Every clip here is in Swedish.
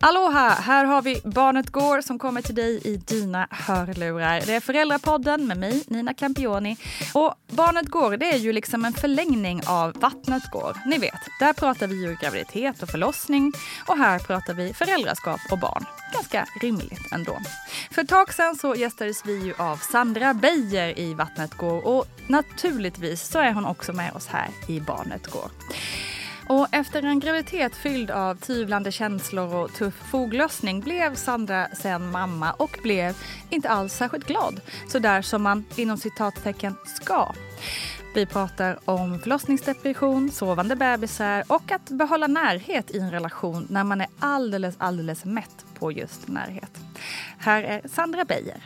Aloha! Här har vi Barnet Går som kommer till dig i dina hörlurar. Det är Föräldrapodden med mig, Nina Campioni. Och Barnet Går, det är ju liksom en förlängning av Vattnet Går. Ni vet, där pratar vi ju graviditet och förlossning och här pratar vi föräldraskap och barn. Ganska rimligt ändå. För ett tag sedan så gästades vi ju av Sandra Beijer i Vattnet Går och naturligtvis så är hon också med oss här i Barnet Går. Och efter en graviditet fylld av tvivlande känslor och tuff foglossning blev Sandra sen mamma och blev inte alls särskilt glad. Så där som man inom citattecken ska. Vi pratar om förlossningsdepression, sovande bebisar och att behålla närhet i en relation när man är alldeles, alldeles mätt på just närhet. Här är Sandra Beijer.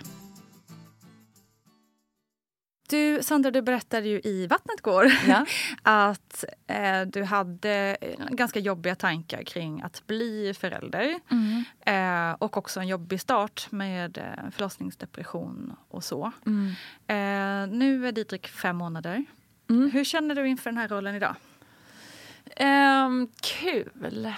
Du, Sandra, du berättade ju i Vattnet går Ja. att eh, du hade ganska jobbiga tankar kring att bli förälder. Mm. Eh, och också en jobbig start med eh, förlossningsdepression och så. Mm. Eh, nu är Didrik fem månader. Mm. Hur känner du inför den här rollen idag? Ehm, kul.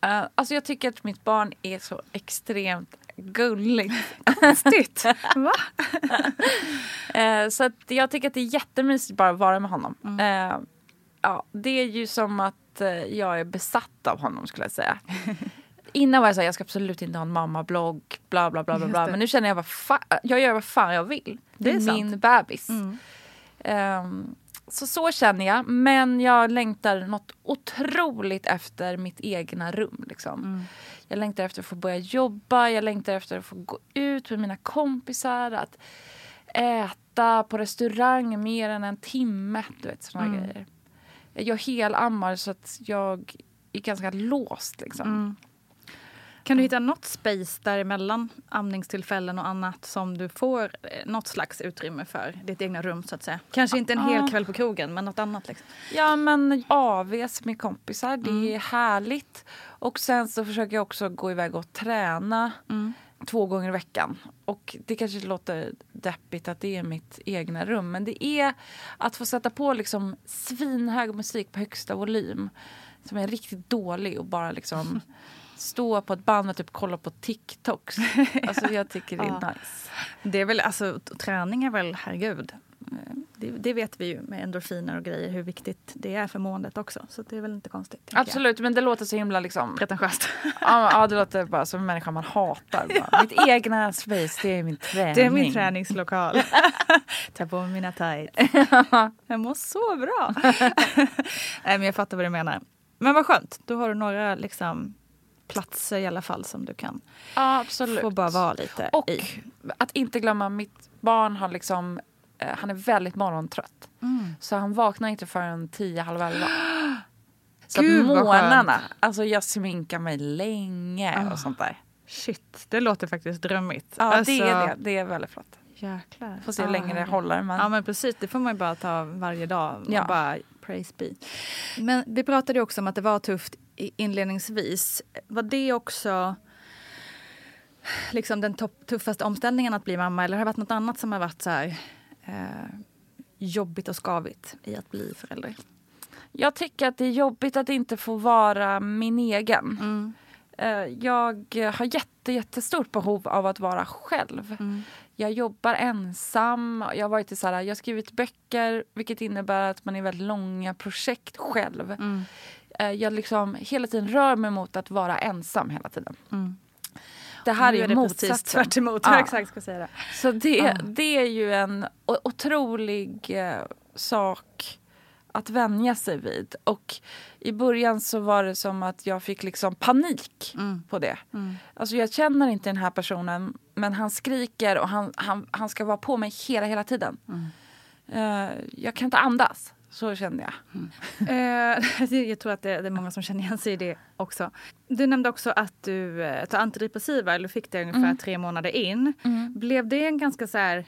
Eh, alltså jag tycker att mitt barn är så extremt gulligt. Konstigt. Va? Eh, så att jag tycker att det är jättemysigt bara att vara med honom. Mm. Eh, ja, det är ju som att eh, jag är besatt av honom skulle jag säga. Innan var jag såhär, jag ska absolut inte ha en mammablogg, bla bla bla bla. Bla. Men nu känner jag, vad fa- jag gör vad fan jag vill. Det är, Det är sant. min bebis. Mm. Ehm, så så känner jag. Men jag längtar något otroligt efter mitt egna rum. Liksom. Mm. Jag längtar efter att få börja jobba, jag längtar efter att få gå ut med mina kompisar. Att äta på restaurang mer än en timme. Du vet, såna Mm. grejer. Jag helammar så att jag är ganska låst. Liksom. Mm. Kan du hitta något space däremellan amningstillfällen och annat som du får eh, något slags utrymme för ditt egna rum så att säga? Kanske inte en hel Ja. kväll på krogen men något annat liksom. Ja men AVs med kompisar, det Mm. är härligt. Och sen så försöker jag också gå iväg och träna Mm. två gånger i veckan. Och det kanske låter deppigt att det är mitt egna rum. Men det är att få sätta på liksom svinhög musik på högsta volym. Som är riktigt dålig och bara liksom stå på ett band och typ kolla på TikToks. Alltså jag tycker det är Ja. nice. Det är väl, alltså träning är väl, herregud. Eh, Det, det vet vi ju med endorfiner och grejer hur viktigt det är för måendet också. Så det är väl inte konstigt. tänker jag. Absolut, men det låter så himla liksom... Pretentiöst. Ja, ja, det låter bara som en människa man hatar. Bara. Mitt egna space, det är min träning. Det är min träningslokal. Ta på mig mina tights. Jag mår så bra. Nej, men jag fattar vad du menar. Men vad skönt, då har du några liksom, platser i alla fall som du kan Ja, absolut. få bara vara lite Och i. att inte glömma, mitt barn har liksom, eh, han är väldigt morgontrött. Mm. Så han vaknar inte förrän tio, halv elva. Så Gud, skönt. alltså jag sminkar mig länge Ah. och sånt där. Shit, det låter faktiskt drömmigt. Ja, Alltså, det är det. Det är väldigt flott. Jäklar. Får se hur Ah, länge det håller. Men... Ja men precis, det får man ju bara ta varje dag. Ja. Bara praise be. Men vi pratade också om att det var tufft inledningsvis. Var det också liksom den tuffaste omställningen att bli mamma eller har det varit något annat som har varit så här eh, jobbigt och skavigt i att bli förälder? Jag tycker att det är jobbigt att inte få vara min egen. Mm. Eh, Jag har jätte, jättestort behov av att vara själv. Mm. Jag jobbar ensam. Jag har, varit i så här, jag skrivit böcker vilket innebär att man är väldigt långa projekt själv. Mm. Eh, Jag liksom hela tiden rör mig mot att vara ensam hela tiden. Mm. Det här Nu är, ju precis motsatsen. tvärt emot. Ja. Exakt ska säga det. Så det, Ja. det är ju en otrolig eh, sak att vänja sig vid. Och i början så var det som att jag fick liksom panik Mm. på det. Mm. Alltså jag känner inte den här personen men han skriker och han, han, han ska vara på mig hela, hela tiden. Mm. Eh, jag kan inte andas. Så kände jag. Eh, jag tror att det, det är många som känner igen sig i det också. Du nämnde också att du eh, tar antidepressiva, eller fick det ungefär Mm. tre månader in. Blev det en ganska så här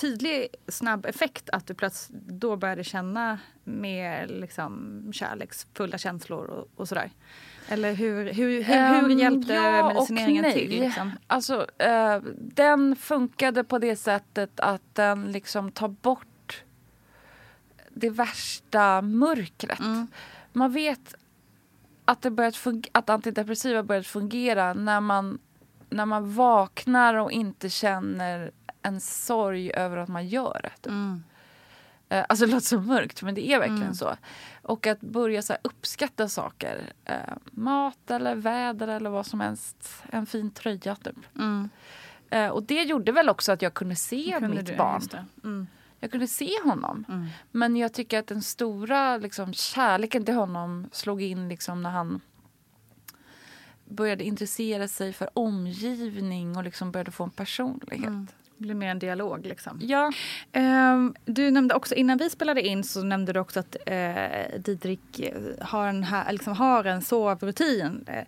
tydlig, snabb effekt att du plötsligt då började känna mer liksom, kärleksfulla känslor och, och sådär? Eller hur, hur, hur, hur hjälpte ja och medicineringen nej. till? Liksom? Alltså, eh, den funkade på det sättet att den liksom tar bort det värsta mörkret. Mm. Man vet att, det börjat att antidepressiva börjat fungera när man, när man vaknar och inte känner en sorg över att man gör det. typ. Mm. Eh, Alltså det låter så mörkt men det är verkligen Mm. så. Och att börja så uppskatta saker. Eh, mat eller väder eller vad som helst. En fin tröja typ. Mm. Eh, och det gjorde väl också att jag kunde se Kunde mitt du- barn. Mm. Jag kunde se honom. Mm. Men jag tycker att den stora liksom, kärleken till honom slog in liksom, när han började intressera sig för omgivning och liksom började få en personlighet. Mm. Det blir mer en dialog liksom. Ja, Ehm, du nämnde också, innan vi spelade in så nämnde du också att uh, Didrik eh, har en, här, liksom har en sovrutin. eh,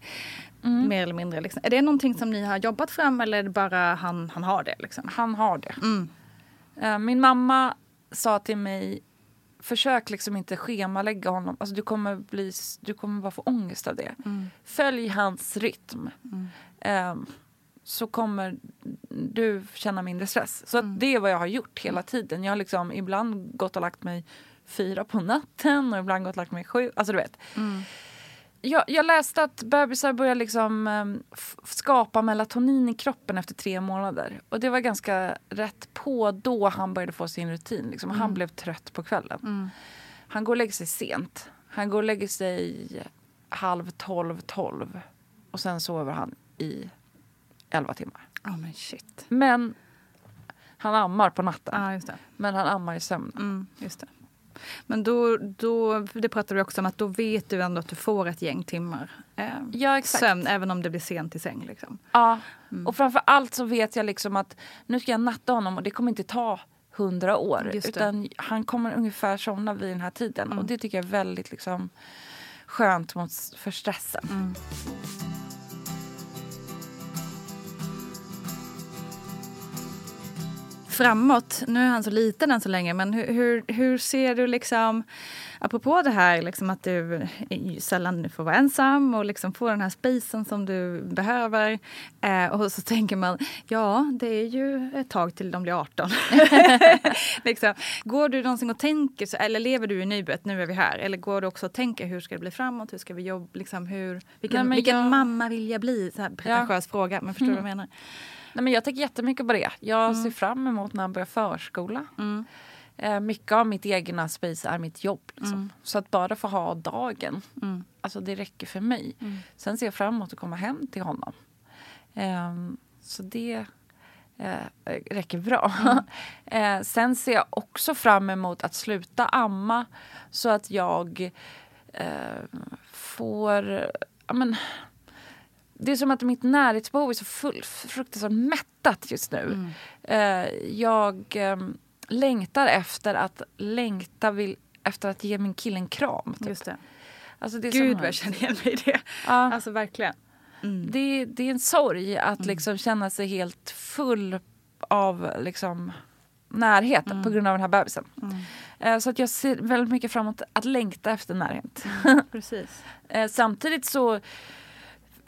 Mm. Mer eller mindre. Liksom. Är det någonting som ni har jobbat fram eller är det bara han, han har det? Liksom? han har det. Mm. Eh, Min mamma sa till mig Försök liksom inte schemalägga honom. Alltså du, kommer bli, du kommer bara få ångest av det. Mm. Följ hans rytm. Eh, så kommer du känna mindre stress. Så Mm. det är vad jag har gjort hela tiden. Jag har liksom ibland gått och lagt mig fyra på natten och ibland gått och lagt mig sju. Alltså du vet. Mm. Jag, jag läste att bebisar börjar liksom, f- skapa melatonin i kroppen efter tre månader. Och det var ganska rätt på då han började få sin rutin. Liksom. Han blev trött på kvällen. Mm. Han går och lägger sig sent. Han går och lägger sig halv tolv, tolv. Och sen sover han i elva timmar. Ja men shit. Men han ammar på natten. Det. Men han ammar i sömnen. Mm, just det. Men då, då, det pratade du också om att då vet du ändå att du får ett gäng timmar eh, Ja, exakt. sömn även om det blir sent i säng. Liksom. Ja, och framför allt så vet jag liksom att nu ska jag natta honom och det kommer inte ta hundra år. Utan han kommer ungefär somna vid den här tiden. Och det tycker jag är väldigt liksom skönt mot, för stressen. Framåt, nu är han så liten än så länge, men hur, hur, hur ser du liksom, apropå det här liksom att du sällan får vara ensam och liksom få den här spacen som du behöver. Eh, och så tänker man, ja det är ju ett tag till de blir 18. liksom. Går du någonsin och tänker, så, eller lever du i nuet, nu är vi här? Eller går du också och tänker, hur ska det bli framåt, hur ska vi jobba, liksom, hur, vilken, Nej, vilken jag- mamma vill jag bli? Så här, pretentiös fråga, men förstår du Mm. vad jag menar? Nej, men jag tänker jättemycket på det. Jag Mm. ser fram emot när han börjar förskola. Eh, mycket av mitt egna space är mitt jobb. Liksom. Mm. Så att bara få ha dagen, alltså det räcker för mig. Mm. Sen ser jag fram emot att komma hem till honom. Ehm, så det eh, räcker bra. Mm. eh, sen ser jag också fram emot att sluta amma så att jag eh, får... Ja, men, det är som att mitt närhetsbehov är så full, fruktansvärt mättat just nu. Mm. Eh, jag eh, längtar efter att längta vill, efter att ge min kille en kram. Typ. Just det. Alltså det Gud vad jag känner igen mig i det. Ja. Alltså verkligen. det, det är en sorg att liksom känna sig helt full av liksom, närhet på grund av den här bebisen. Eh, Så att jag ser väldigt mycket fram emot att längta efter närhet. Precis. Eh, Samtidigt så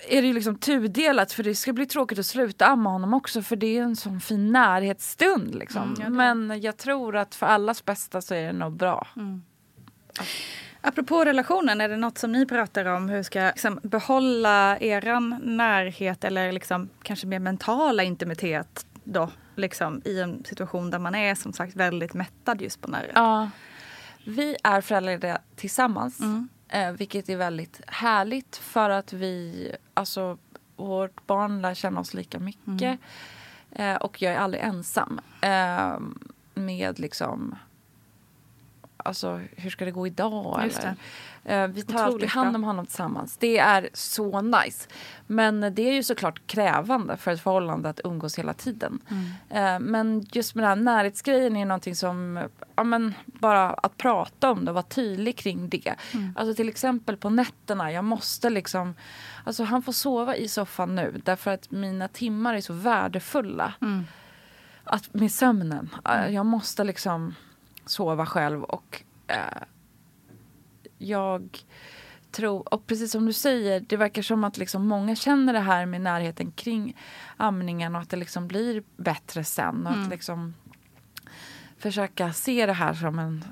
är det ju liksom tudelat för det ska bli tråkigt att sluta amma honom också för det är en sån fin närhetsstund. Liksom. Men jag tror att för allas bästa så är det nog bra. Apropå relationen, är det något som ni pratar om? Hur ska liksom, behålla eran närhet eller liksom, kanske mer mentala intimitet då? Liksom, I en situation där man är som sagt väldigt mättad just på närhet. Ja. Vi är föräldralediga tillsammans. Eh, vilket är väldigt härligt för att vi, alltså vårt barn lär känna oss lika mycket. Eh, och jag är aldrig ensam. Eh, med liksom, alltså hur ska det gå idag? Eller? Eh, vi tar alltid Otroligt hand bra. om honom tillsammans. Det är så nice. Men det är ju såklart krävande för ett förhållande att umgås hela tiden. Eh, men just med den här närhetsgrejen är någonting som, ja men bara att prata om det och vara tydlig kring det. Alltså till exempel på nätterna, jag måste liksom, alltså han får sova i soffan nu därför att mina timmar är så värdefulla. Att, med sömnen. Eh, Jag måste liksom sova själv och eh, jag tror, och precis som du säger, det verkar som att liksom många känner det här med närheten kring amningen och att det liksom blir bättre sen. Och att liksom försöka se det här som en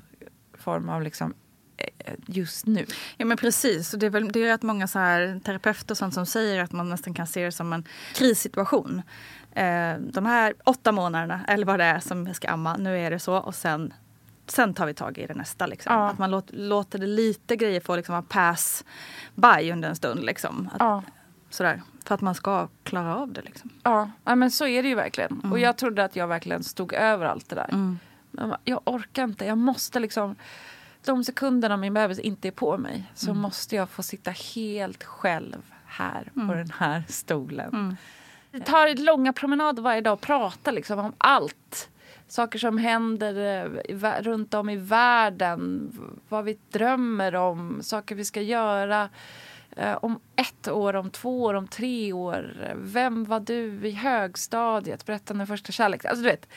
form av liksom eh, just nu. Ja men precis, och det är, väl, det är rätt många så här terapeuter och sånt som säger att man nästan kan se det som en krissituation. Eh, de här åtta månaderna, eller vad det är som jag ska amma, nu är det så och sen, sen tar vi tag i det nästa. Liksom. Ja. Att man låter, låter det lite grejer få liksom, pass by under en stund. Liksom. Att, Ja. sådär, för att man ska klara av det. Liksom. Ja, ja, men så är det ju verkligen. Och jag trodde att jag verkligen stod över allt det där. Men jag orkar inte, jag måste liksom de sekunderna min bebis inte är på mig så måste jag få sitta helt själv här på den här stolen. Vi tar långa promenader varje dag och pratar liksom om allt. Saker som händer eh, runt om i världen, vad vi drömmer om, saker vi ska göra eh, om ett år, om två år, om tre år. Vem var du i högstadiet? Berätta om din första kärlek. Alltså, du vet,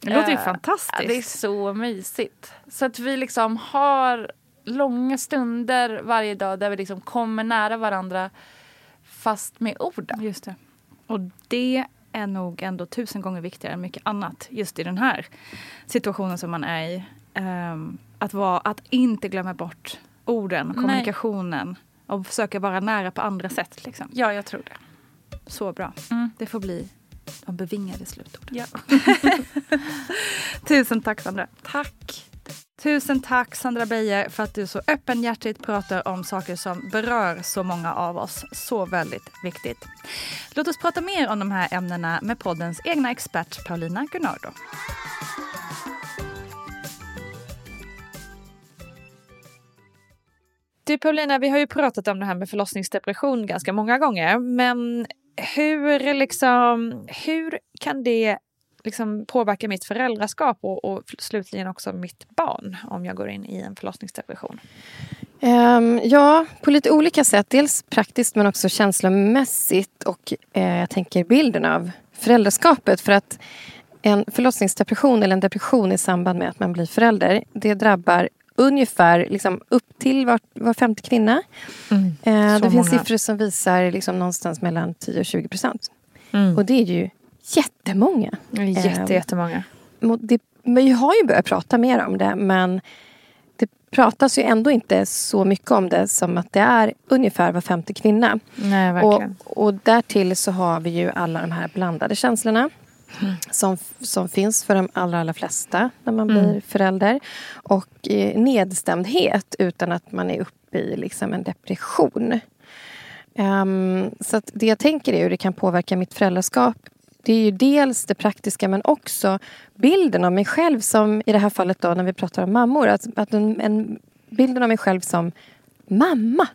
Det låter ju Eh, fantastiskt. Det är så mysigt. Så att vi liksom har långa stunder varje dag där vi liksom kommer nära varandra fast med orden. Just det. Och det är nog ändå tusen gånger viktigare än mycket annat just i den här situationen som man är i. Ehm, att, vara, att inte glömma bort orden, kommunikationen och försöka vara nära på andra sätt. Liksom. Ja, jag tror det. Så bra. Mm. Det får bli de bevingade slutorden. Ja. Tusen tack Sandra. Tack. Tusen tack Sandra Beijer för att du så öppenhjärtigt pratar om saker som berör så många av oss. Så väldigt viktigt. Låt oss prata mer om de här ämnena med poddens egna expert Paulina Gunnardo. Du Paulina, vi har ju pratat om det här med förlossningsdepression ganska många gånger. Men hur, liksom, hur kan det liksom påverka mitt föräldraskap och, och slutligen också mitt barn om jag går in i en förlossningsdepression? Ehm, ja, på lite olika sätt. Dels praktiskt men också känslomässigt och eh, jag tänker bilden av föräldraskapet. För att en förlossningsdepression eller en depression i samband med att man blir förälder det drabbar ungefär liksom, upp till var, var femte kvinna. Eh, Så det finns många. siffror som visar liksom, någonstans mellan 10 och 20 procent. Och det är ju jättemånga. Jätte, Ehm, jättemånga. Det, men vi har ju börjat prata mer om det men det pratas ju ändå inte så mycket om det som att det är ungefär var femte kvinna. Nej, verkligen. Och, och därtill så har vi ju alla de här blandade känslorna. Mm. Som, som finns för de allra, allra flesta när man Mm. blir förälder. Och eh, nedstämdhet utan att man är uppe i liksom en depression. Ehm, så det jag tänker är hur det kan påverka mitt föräldraskap. Det är ju dels det praktiska men också bilden av mig själv som i det här fallet då när vi pratar om mammor. Att, att en, en, bilden av mig själv som mamma.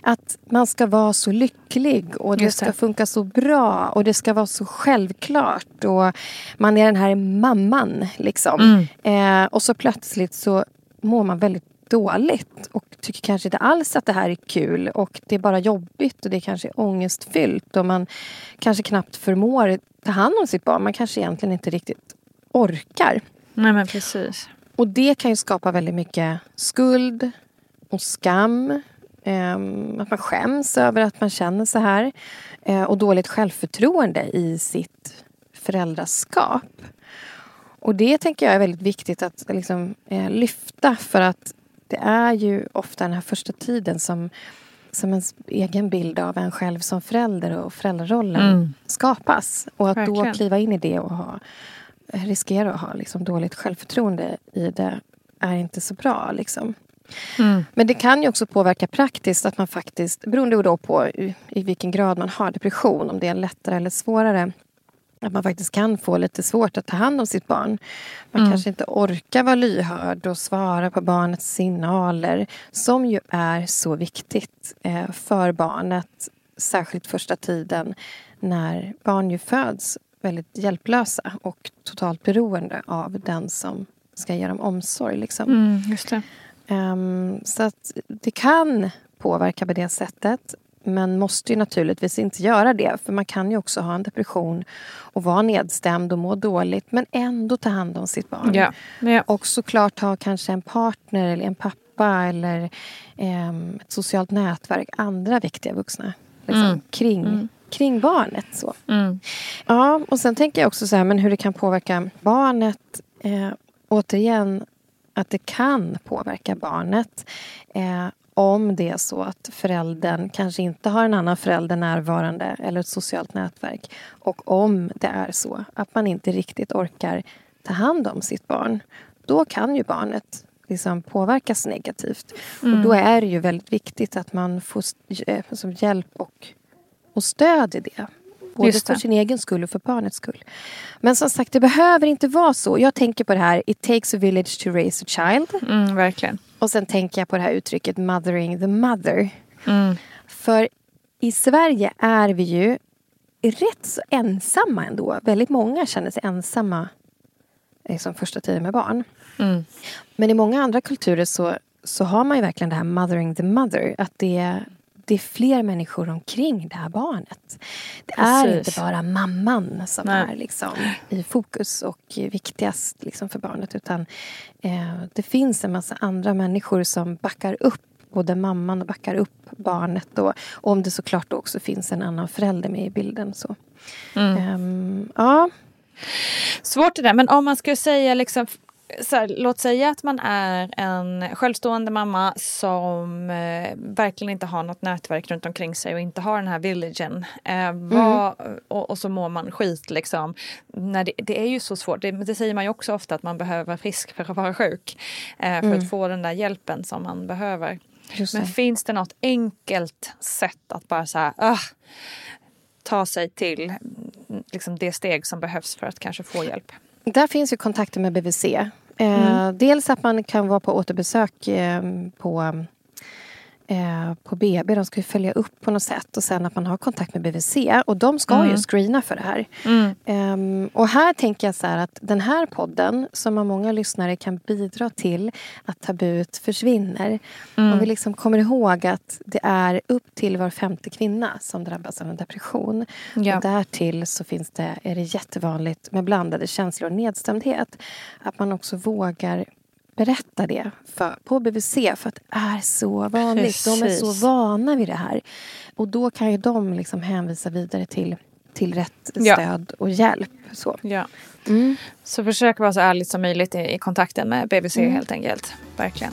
Att man ska vara så lycklig och det ska funka så bra och det ska vara så självklart. Och man är den här mamman liksom. Eh, och så plötsligt så mår man väldigt dåligt och tycker kanske inte alls att det här är kul och det är bara jobbigt och det kanske är ångestfyllt och man kanske knappt förmår ta hand om sitt barn. Man kanske egentligen inte riktigt orkar. Nej men precis. Och det kan ju skapa väldigt mycket skuld och skam. Ehm, att man skäms över att man känner så här. Eh, och dåligt självförtroende i sitt föräldraskap. Och det tänker jag är väldigt viktigt att liksom, eh, lyfta för att det är ju ofta den här första tiden som, som ens egen bild av en själv som förälder och föräldrarollen skapas. Och att då Verkligen. kliva in i det och ha, riskera att ha liksom, dåligt självförtroende i det är inte så bra. Liksom. Men det kan ju också påverka praktiskt att man faktiskt, beroende då på i, i vilken grad man har depression, om det är lättare eller svårare, att man faktiskt kan få lite svårt att ta hand om sitt barn. Man kanske inte orkar vara lyhörd och svara på barnets signaler som ju är så viktigt eh, för barnet, särskilt första tiden när barn ju föds väldigt hjälplösa och totalt beroende av den som ska ge dem omsorg. Liksom. Mm. Ehm, så att det kan påverka på det sättet. Men måste ju naturligtvis inte göra det. För man kan ju också ha en depression och vara nedstämd och må dåligt men ändå ta hand om sitt barn. Ja. Ja. Och såklart ha kanske en partner eller en pappa eller ehm, ett socialt nätverk. Andra viktiga vuxna liksom, kring, kring barnet. Så. Mm. Ja, och sen tänker jag också så här, men hur det kan påverka barnet. Eh, återigen, att det kan påverka barnet. Eh, om det är så att föräldern kanske inte har en annan förälder närvarande eller ett socialt nätverk. Och om det är så att man inte riktigt orkar ta hand om sitt barn. Då kan ju barnet liksom påverkas negativt. Och då är det ju väldigt viktigt att man får eh, hjälp och, och stöd i det. Både för sin egen skull och för barnets skull. Men som sagt, det behöver inte vara så. Jag tänker på det här, it takes a village to raise a child. Mm, verkligen. Och sen tänker jag på det här uttrycket mothering the mother. Mm. För i Sverige är vi ju rätt så ensamma ändå. Väldigt många känner sig ensamma liksom första tiden med barn. Mm. Men i många andra kulturer så, så har man ju verkligen det här mothering the mother. Att det det är fler människor omkring det här barnet. Det är Precis. inte bara mamman som Nej. är liksom i fokus och viktigast liksom för barnet. Utan eh, det finns en massa andra människor som backar upp både mamman och backar upp barnet. Då, och om det såklart också finns en annan förälder med i bilden. Så. Ehm, ja, Svårt det där, men om man skulle säga liksom här, låt säga att man är en självstående mamma som eh, verkligen inte har något nätverk runt omkring sig och inte har den här villagen. Eh, vad, och, och så mår man skit liksom. När det, det är ju så svårt, det, det säger man ju också ofta att man behöver vara frisk för att vara sjuk. Eh, för att få den där hjälpen som man behöver. Men finns det något enkelt sätt att bara så här, ah, ta sig till mm, liksom det steg som behövs för att kanske få hjälp? Där finns ju kontakter med BVC. Eh, Dels att man kan vara på återbesök eh, på, eh, på BB. De ska ju följa upp på något sätt. Och sen att man har kontakt med BVC. Och de ska ju screena för det här. Ehm, och här tänker jag så här att den här podden som av många lyssnare kan bidra till att tabut försvinner. Om vi liksom kommer ihåg att det är upp till var femte kvinna som drabbas av en depression. Ja. Och därtill så finns det, är det jättevanligt med blandade känslor och nedstämdhet. Att man också vågar berätta det för, på BVC för att det är så vanligt. De är så Precis. vana vid det här. Och då kan ju de liksom hänvisa vidare till, till rätt Ja. stöd och hjälp. Så. Ja. Mm. Så försök vara så ärligt som möjligt i, i kontakten med BVC helt enkelt. Verkligen.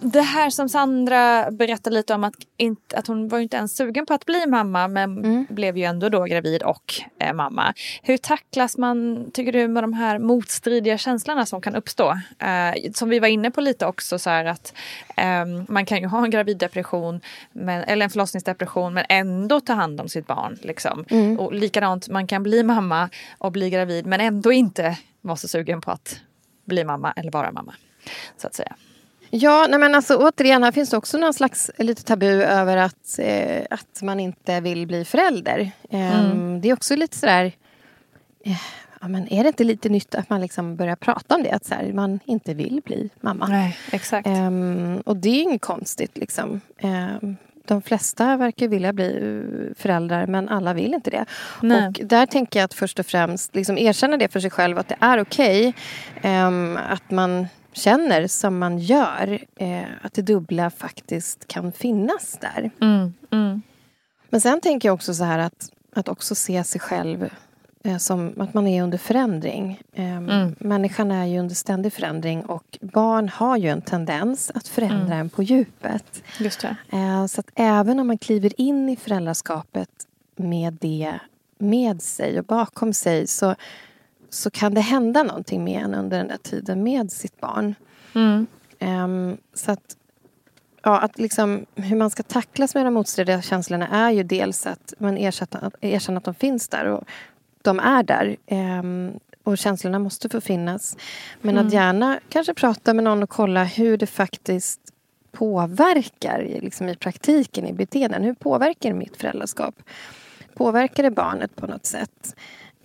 Det här som Sandra berättade lite om att, inte, att hon var inte ens sugen på att bli mamma men blev ju ändå då gravid och eh, mamma. Hur tacklas man, tycker du, med de här motstridiga känslorna som kan uppstå? Eh, som vi var inne på lite också så här att eh, man kan ju ha en graviddepression men, eller en förlossningsdepression men ändå ta hand om sitt barn. Liksom. Mm. Och likadant, man kan bli mamma och bli gravid men ändå inte vara så sugen på att bli mamma eller vara mamma. Så att säga. Ja, nej men alltså återigen, här finns det också någon slags lite tabu över att, eh, att man inte vill bli förälder. Eh, Mm. Det är också lite sådär... Eh, ja, men är det inte lite nytt att man liksom börjar prata om det? Att så här, man inte vill bli mamma. Nej, exakt. Ehm, och det är inget konstigt. Liksom. Ehm, de flesta verkar vilja bli eh, föräldrar, men alla vill inte det. Nej. Och där tänker jag att först och främst liksom erkänna det för sig själv, att det är okej. ehm, att man känner som man gör. eh, att det dubbla faktiskt kan finnas där. Mm, mm. Men sen tänker jag också så här att, att också se sig själv eh, som att man är under förändring. Ehm, Mm. Människan är ju under ständig förändring och barn har ju en tendens att förändra Mm. en på djupet. Just. Eh, Så att även om man kliver in i föräldraskapet med det med sig och bakom sig så, så kan det hända någonting med en under den där tiden med sitt barn. Mm. Ehm, så att, ja, att liksom, hur man ska tacklas med de motstridiga känslorna är ju dels att man erkänner, erkänner att de finns där och de är där. Ehm, och känslorna måste få finnas. Men Mm. att gärna kanske prata med någon och kolla hur det faktiskt påverkar liksom i praktiken, i beteenden. Hur påverkar mitt föräldraskap? Påverkar det barnet på något sätt?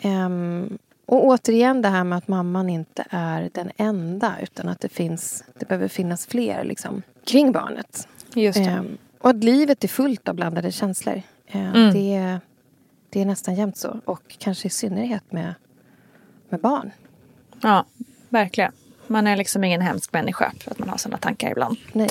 Ehm, och återigen det här med att mamman inte är den enda utan att det finns, det behöver finnas fler liksom, kring barnet. Just. Ehm, och att livet är fullt av blandade känslor. Ehm, Mm. det, är- det är nästan jämt så. Och kanske i synnerhet med, med barn. Ja, verkligen. Man är liksom ingen hemsk människa för att man har sådana tankar ibland. Nej.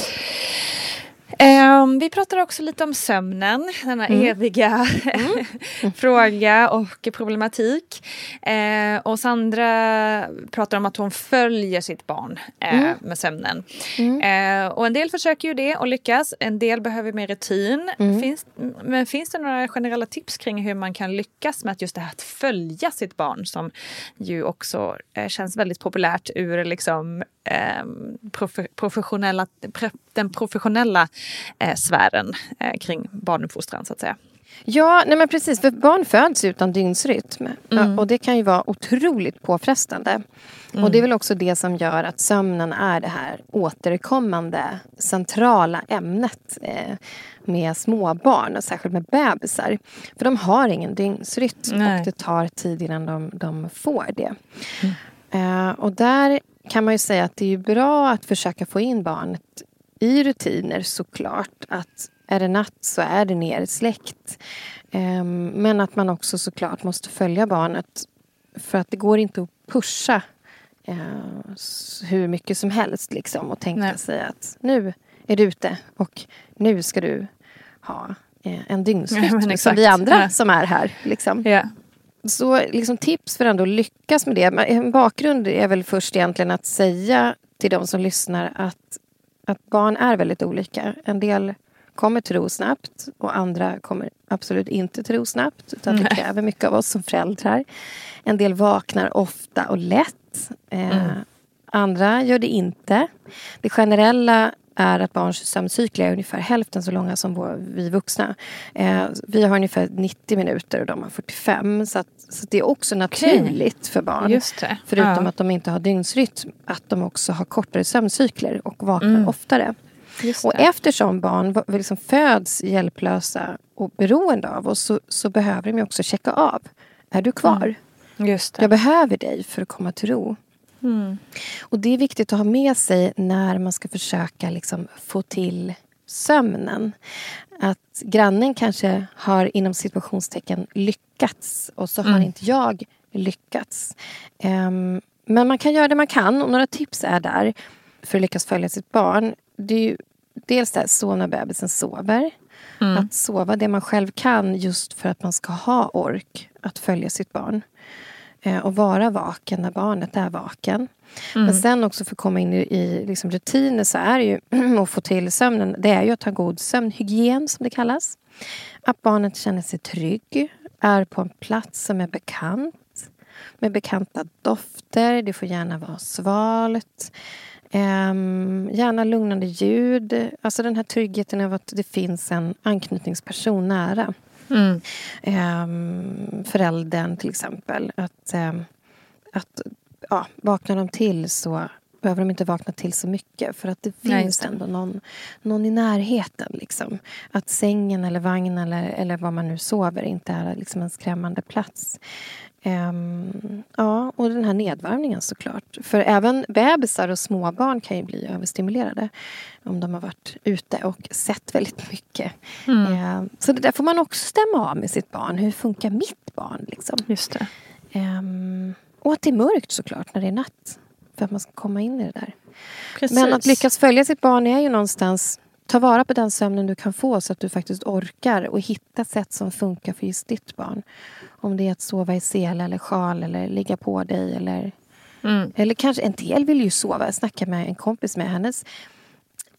Um, vi pratade också lite om sömnen, denna mm. eviga mm. fråga och problematik. Uh, och Sandra pratar om att hon följer sitt barn uh, mm. med sömnen. Uh, och en del försöker ju det och lyckas, en del behöver mer rutin. Mm. Finns, men finns det några generella tips kring hur man kan lyckas med att just det här att följa sitt barn som ju också känns väldigt populärt ur liksom eh, professionella, den professionella eh, sfären eh, kring barnuppfostran så att säga. Ja, nej men precis. För barn föds utan dygnsrytm. Mm. Och det kan ju vara otroligt påfrestande. Mm. Och det är väl också det som gör att sömnen är det här återkommande centrala ämnet eh, med småbarn och särskilt med bebisar. För de har ingen dygnsrytm nej. och det tar tid innan de, de får det. Mm. Eh, och där kan man ju säga att det är bra att försöka få in barnet i rutiner såklart. Att är det natt så är det nersläckt. Um, men att man också såklart måste följa barnet. För att det går inte att pusha uh, hur mycket som helst liksom och tänka Nej. sig att nu är du ute och nu ska du ha uh, en dygnsrytm ja, som vi andra ja. som är här. Liksom. Ja. Så liksom tips för att lyckas med det. En bakgrund är väl först egentligen att säga till de som lyssnar att, att barn är väldigt olika. En del kommer tro snabbt och andra kommer absolut inte tro snabbt. Utan det kräver mycket av oss som föräldrar. En del vaknar ofta och lätt. Eh, mm. Andra gör det inte. Det generella är att barns sömncykler är ungefär hälften så långa som vi vuxna. Eh, vi har ungefär 90 minuter och de har 45. Så, att, så det är också naturligt okay. för barn. Förutom ja. att de inte har dygnsrytm. Att de också har kortare sömncykler och vaknar mm. oftare. Och eftersom barn liksom föds hjälplösa och beroende av oss så, så behöver de också checka av. Är du kvar? Mm. Jag behöver dig för att komma till ro. Mm. Och det är viktigt att ha med sig när man ska försöka liksom få till sömnen. Att grannen kanske har inom situationstecken lyckats och så mm. har inte jag lyckats. Um, men man kan göra det man kan och några tips är där för att lyckas följa sitt barn. Det är ju dels det här, när bebisen sover. Mm. Att sova det man själv kan just för att man ska ha ork att följa sitt barn. Eh, och vara vaken när barnet är vaken. Mm. Men sen också för att komma in i, i liksom rutiner så är det ju att få till sömnen. Det är ju att ha god sömnhygien som det kallas. Att barnet känner sig trygg, är på en plats som är bekant. Med bekanta dofter, det får gärna vara svalt. Um, gärna lugnande ljud. Alltså den här tryggheten av att det finns en anknytningsperson nära. Mm. Eh, föräldern till exempel. Att, eh, att ja, vaknar de till så behöver de inte vakna till så mycket för att det finns Nej, ändå någon, någon i närheten. Liksom. Att sängen eller vagnen eller, eller var man nu sover inte är liksom en skrämmande plats. Um, ja, och den här nedvarvningen såklart. För även bebisar och småbarn kan ju bli överstimulerade om de har varit ute och sett väldigt mycket. Mm. Uh, så det där får man också stämma av med sitt barn. Hur funkar mitt barn? Liksom? Just det. Um, och att det är mörkt såklart när det är natt. För att man ska komma in i det där. Precis. Men att lyckas följa sitt barn är ju någonstans Ta vara på den sömnen du kan få så att du faktiskt orkar och hitta sätt som funkar för just ditt barn. Om det är att sova i sele eller sjal eller ligga på dig eller... Mm. Eller kanske en del vill ju sova. Jag snackade med en kompis med hennes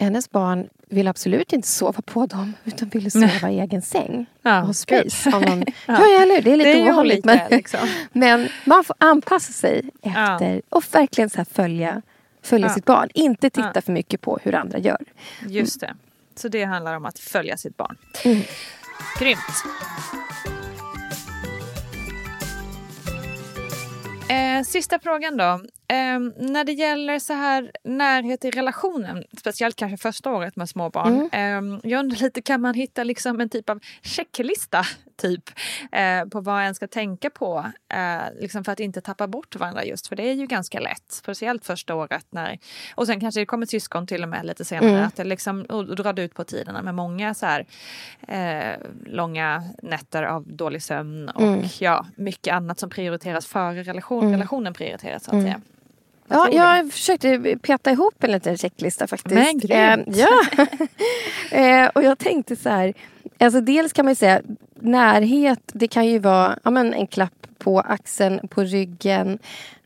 hennes barn vill absolut inte sova på dem utan ville sova i egen säng. Ja, och space. Någon, ja. ja, eller Det är lite det är ovanligt. Men, liksom. men man får anpassa sig efter ja. och verkligen så följa, följa ja. sitt barn. Inte titta för mycket på hur andra gör. Just det. Så det handlar om att följa sitt barn. Mm. Grymt. Eh, sista frågan då. Eh, när det gäller så här närhet i relationen, speciellt kanske första året med små barn. Mm. Eh, jag undrar lite, kan man hitta liksom en typ av checklista typ eh, på vad en ska tänka på eh, liksom för att inte tappa bort varandra just för det är ju ganska lätt, speciellt första året när och sen kanske det kommer syskon till och med lite senare mm. att det liksom och, drar ut på tiderna med många så här eh, långa nätter av dålig sömn och mm. ja, mycket annat som prioriteras före relation, mm. relationen prioriteras så att mm. säga. Ja, jag försökte peta ihop en liten checklista faktiskt. Men grymt. Eh, ja. eh, och jag tänkte så här. Alltså dels kan man ju säga närhet. Det kan ju vara ja, men en klapp på axeln, på ryggen.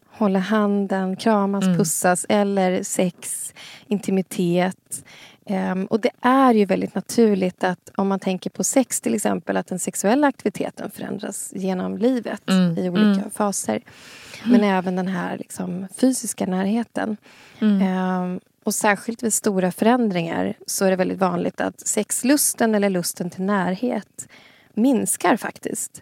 Hålla handen, kramas, Mm. pussas. Eller sex, intimitet. Ehm, och det är ju väldigt naturligt att om man tänker på sex till exempel att den sexuella aktiviteten förändras genom livet Mm, i olika mm. faser. Men även den här liksom, fysiska närheten. Mm. Ehm, och särskilt vid stora förändringar så är det väldigt vanligt att sexlusten eller lusten till närhet minskar faktiskt.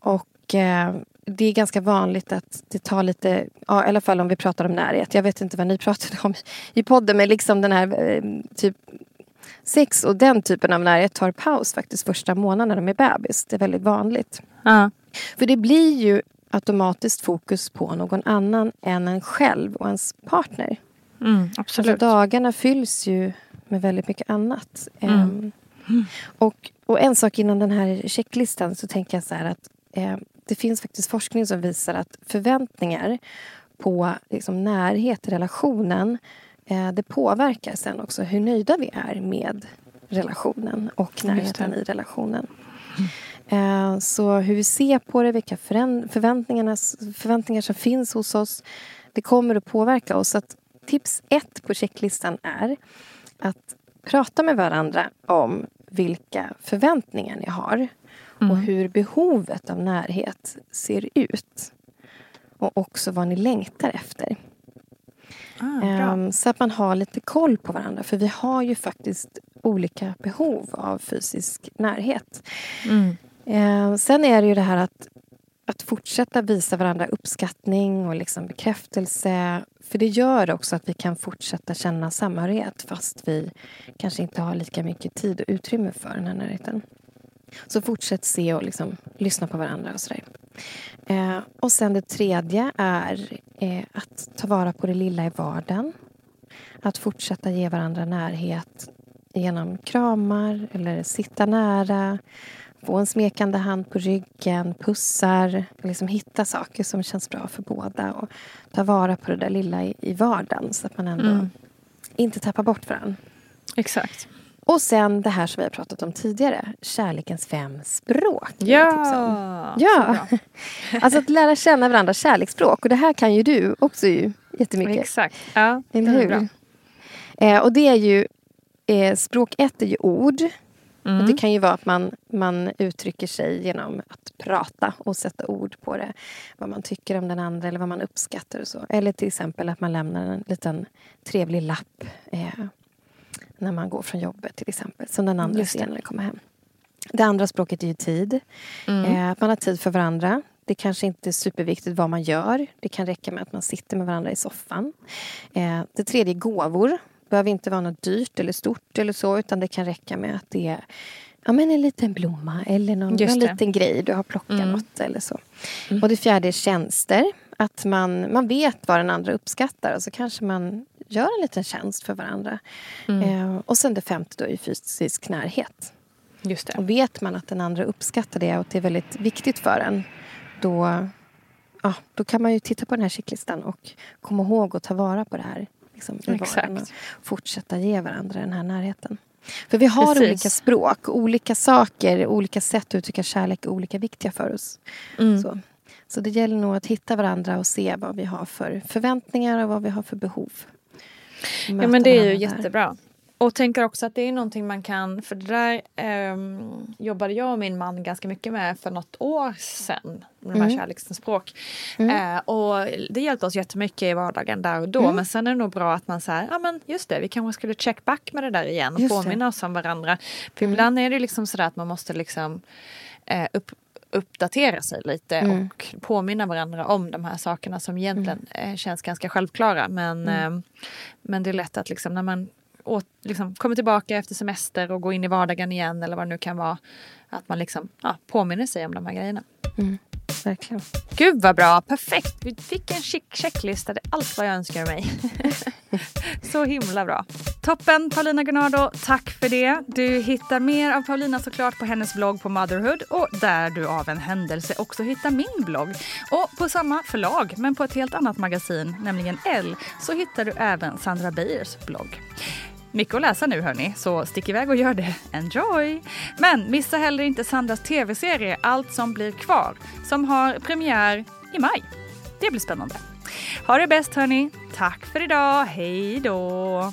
Och eh, det är ganska vanligt att det tar lite, ja, i alla fall om vi pratar om närhet. Jag vet inte vad ni pratade om i podden men liksom den här eh, typ sex och den typen av närhet tar paus faktiskt första månaderna med bebis. Det är väldigt vanligt. Ja. För det blir ju automatiskt fokus på någon annan än en själv och ens partner. Mm, Alltså absolut. dagarna fylls ju med väldigt mycket annat. Mm. Ehm, och, och en sak innan den här checklistan så tänker jag så här att eh, det finns faktiskt forskning som visar att förväntningar på liksom, närhet i relationen eh, det påverkar sen också hur nöjda vi är med relationen och närheten i relationen. Eh, Så hur vi ser på det, vilka förväntningar som finns hos oss det kommer att påverka oss. Så att tips ett på checklistan är att prata med varandra om vilka förväntningar ni har och hur behovet av närhet ser ut. Och också vad ni längtar efter. Ah. Ehm, så att man har lite koll på varandra. För vi har ju faktiskt olika behov av fysisk närhet. Mm. Eh, sen är det ju det här att, att fortsätta visa varandra uppskattning och liksom bekräftelse. För det gör också att vi kan fortsätta känna samhörighet fast vi kanske inte har lika mycket tid och utrymme för den här närheten. Så fortsätt se och liksom lyssna på varandra och sådär. Eh, och sen det tredje är eh, att ta vara på det lilla i vardagen. Att fortsätta ge varandra närhet genom kramar eller sitta nära. Få en smekande hand på ryggen, pussar. Liksom hitta saker som känns bra för båda. Och ta vara på det där lilla i, i vardagen så att man ändå Mm. inte tappar bort varandra. Exakt. Och sen det här som vi har pratat om tidigare. Kärlekens fem språk. Ja! Ja, alltså att lära känna varandras kärleksspråk. Och det här kan ju du också ju jättemycket. Exakt. Ja, det Eller är hur? bra. Eh, och det är ju, eh, språk ett är ju ord. Mm. Och det kan ju vara att man, man uttrycker sig genom att prata och sätta ord på det. Vad man tycker om den andra eller vad man uppskattar och så. Eller till exempel att man lämnar en liten trevlig lapp eh, när man går från jobbet till exempel. Som den andra den kommer hem. Det andra språket är ju tid. Mm. Eh, att man har tid för varandra. Det kanske inte är superviktigt vad man gör. Det kan räcka med att man sitter med varandra i soffan. Eh, det tredje är gåvor. Det behöver inte vara något dyrt eller stort eller så utan det kan räcka med att det är ja, men en liten blomma eller någon, någon liten grej du har plockat Mm. något eller så. Och det fjärde är tjänster. Att man, man vet vad den andra uppskattar och så kanske man gör en liten tjänst för varandra. Mm. Eh, och sen det femte då är fysisk närhet. Just det. Och vet man att den andra uppskattar det och att det är väldigt viktigt för en då, ja, då kan man ju titta på den här checklistan och komma ihåg att ta vara på det här liksom, Exakt. och fortsätta ge varandra den här närheten. För vi har Precis. olika språk, olika saker, olika sätt att uttrycka kärlek är olika viktiga för oss. Mm. Så. Så det gäller nog att hitta varandra och se vad vi har för förväntningar och vad vi har för behov. Och Ja möta men det är ju jättebra. Och tänker också att det är någonting man kan, för det där ehm, jobbade jag och min man ganska mycket med för något år sedan. Med de här Mm. kärleksspråk. Mm. Eh, och det hjälpte oss jättemycket i vardagen där och då. Mm. Men sen är det nog bra att man säger, ja men just det, vi kanske skulle check back med det där igen och Just det. påminna oss om varandra. För Mm. ibland är det liksom sådär att man måste liksom eh, upp, uppdatera sig lite Mm. och påminna varandra om de här sakerna som egentligen eh, känns ganska självklara. Men, Mm. eh, men det är lätt att liksom när man åt, liksom, kommer tillbaka efter semester och går in i vardagen igen eller vad det nu kan vara. Att man liksom ja, påminner sig om de här grejerna. Verkligen. Gud vad bra, perfekt. Vi fick en check checklista, det är allt vad jag önskar mig. så himla bra. Toppen Paulina Gunnardo, tack för det. Du hittar mer av Paulina såklart på hennes blogg på Motherhood och där du av en händelse också hittar min blogg. Och på samma förlag men på ett helt annat magasin, nämligen L, så hittar du även Sandra Beijers blogg. Mycket att läsa nu hörni, så stick iväg och gör det. Enjoy! Men missa heller inte Sandras tv-serie Allt som blir kvar som har premiär i maj. Det blir spännande. Ha det bäst hörni. Tack för idag. Hej då!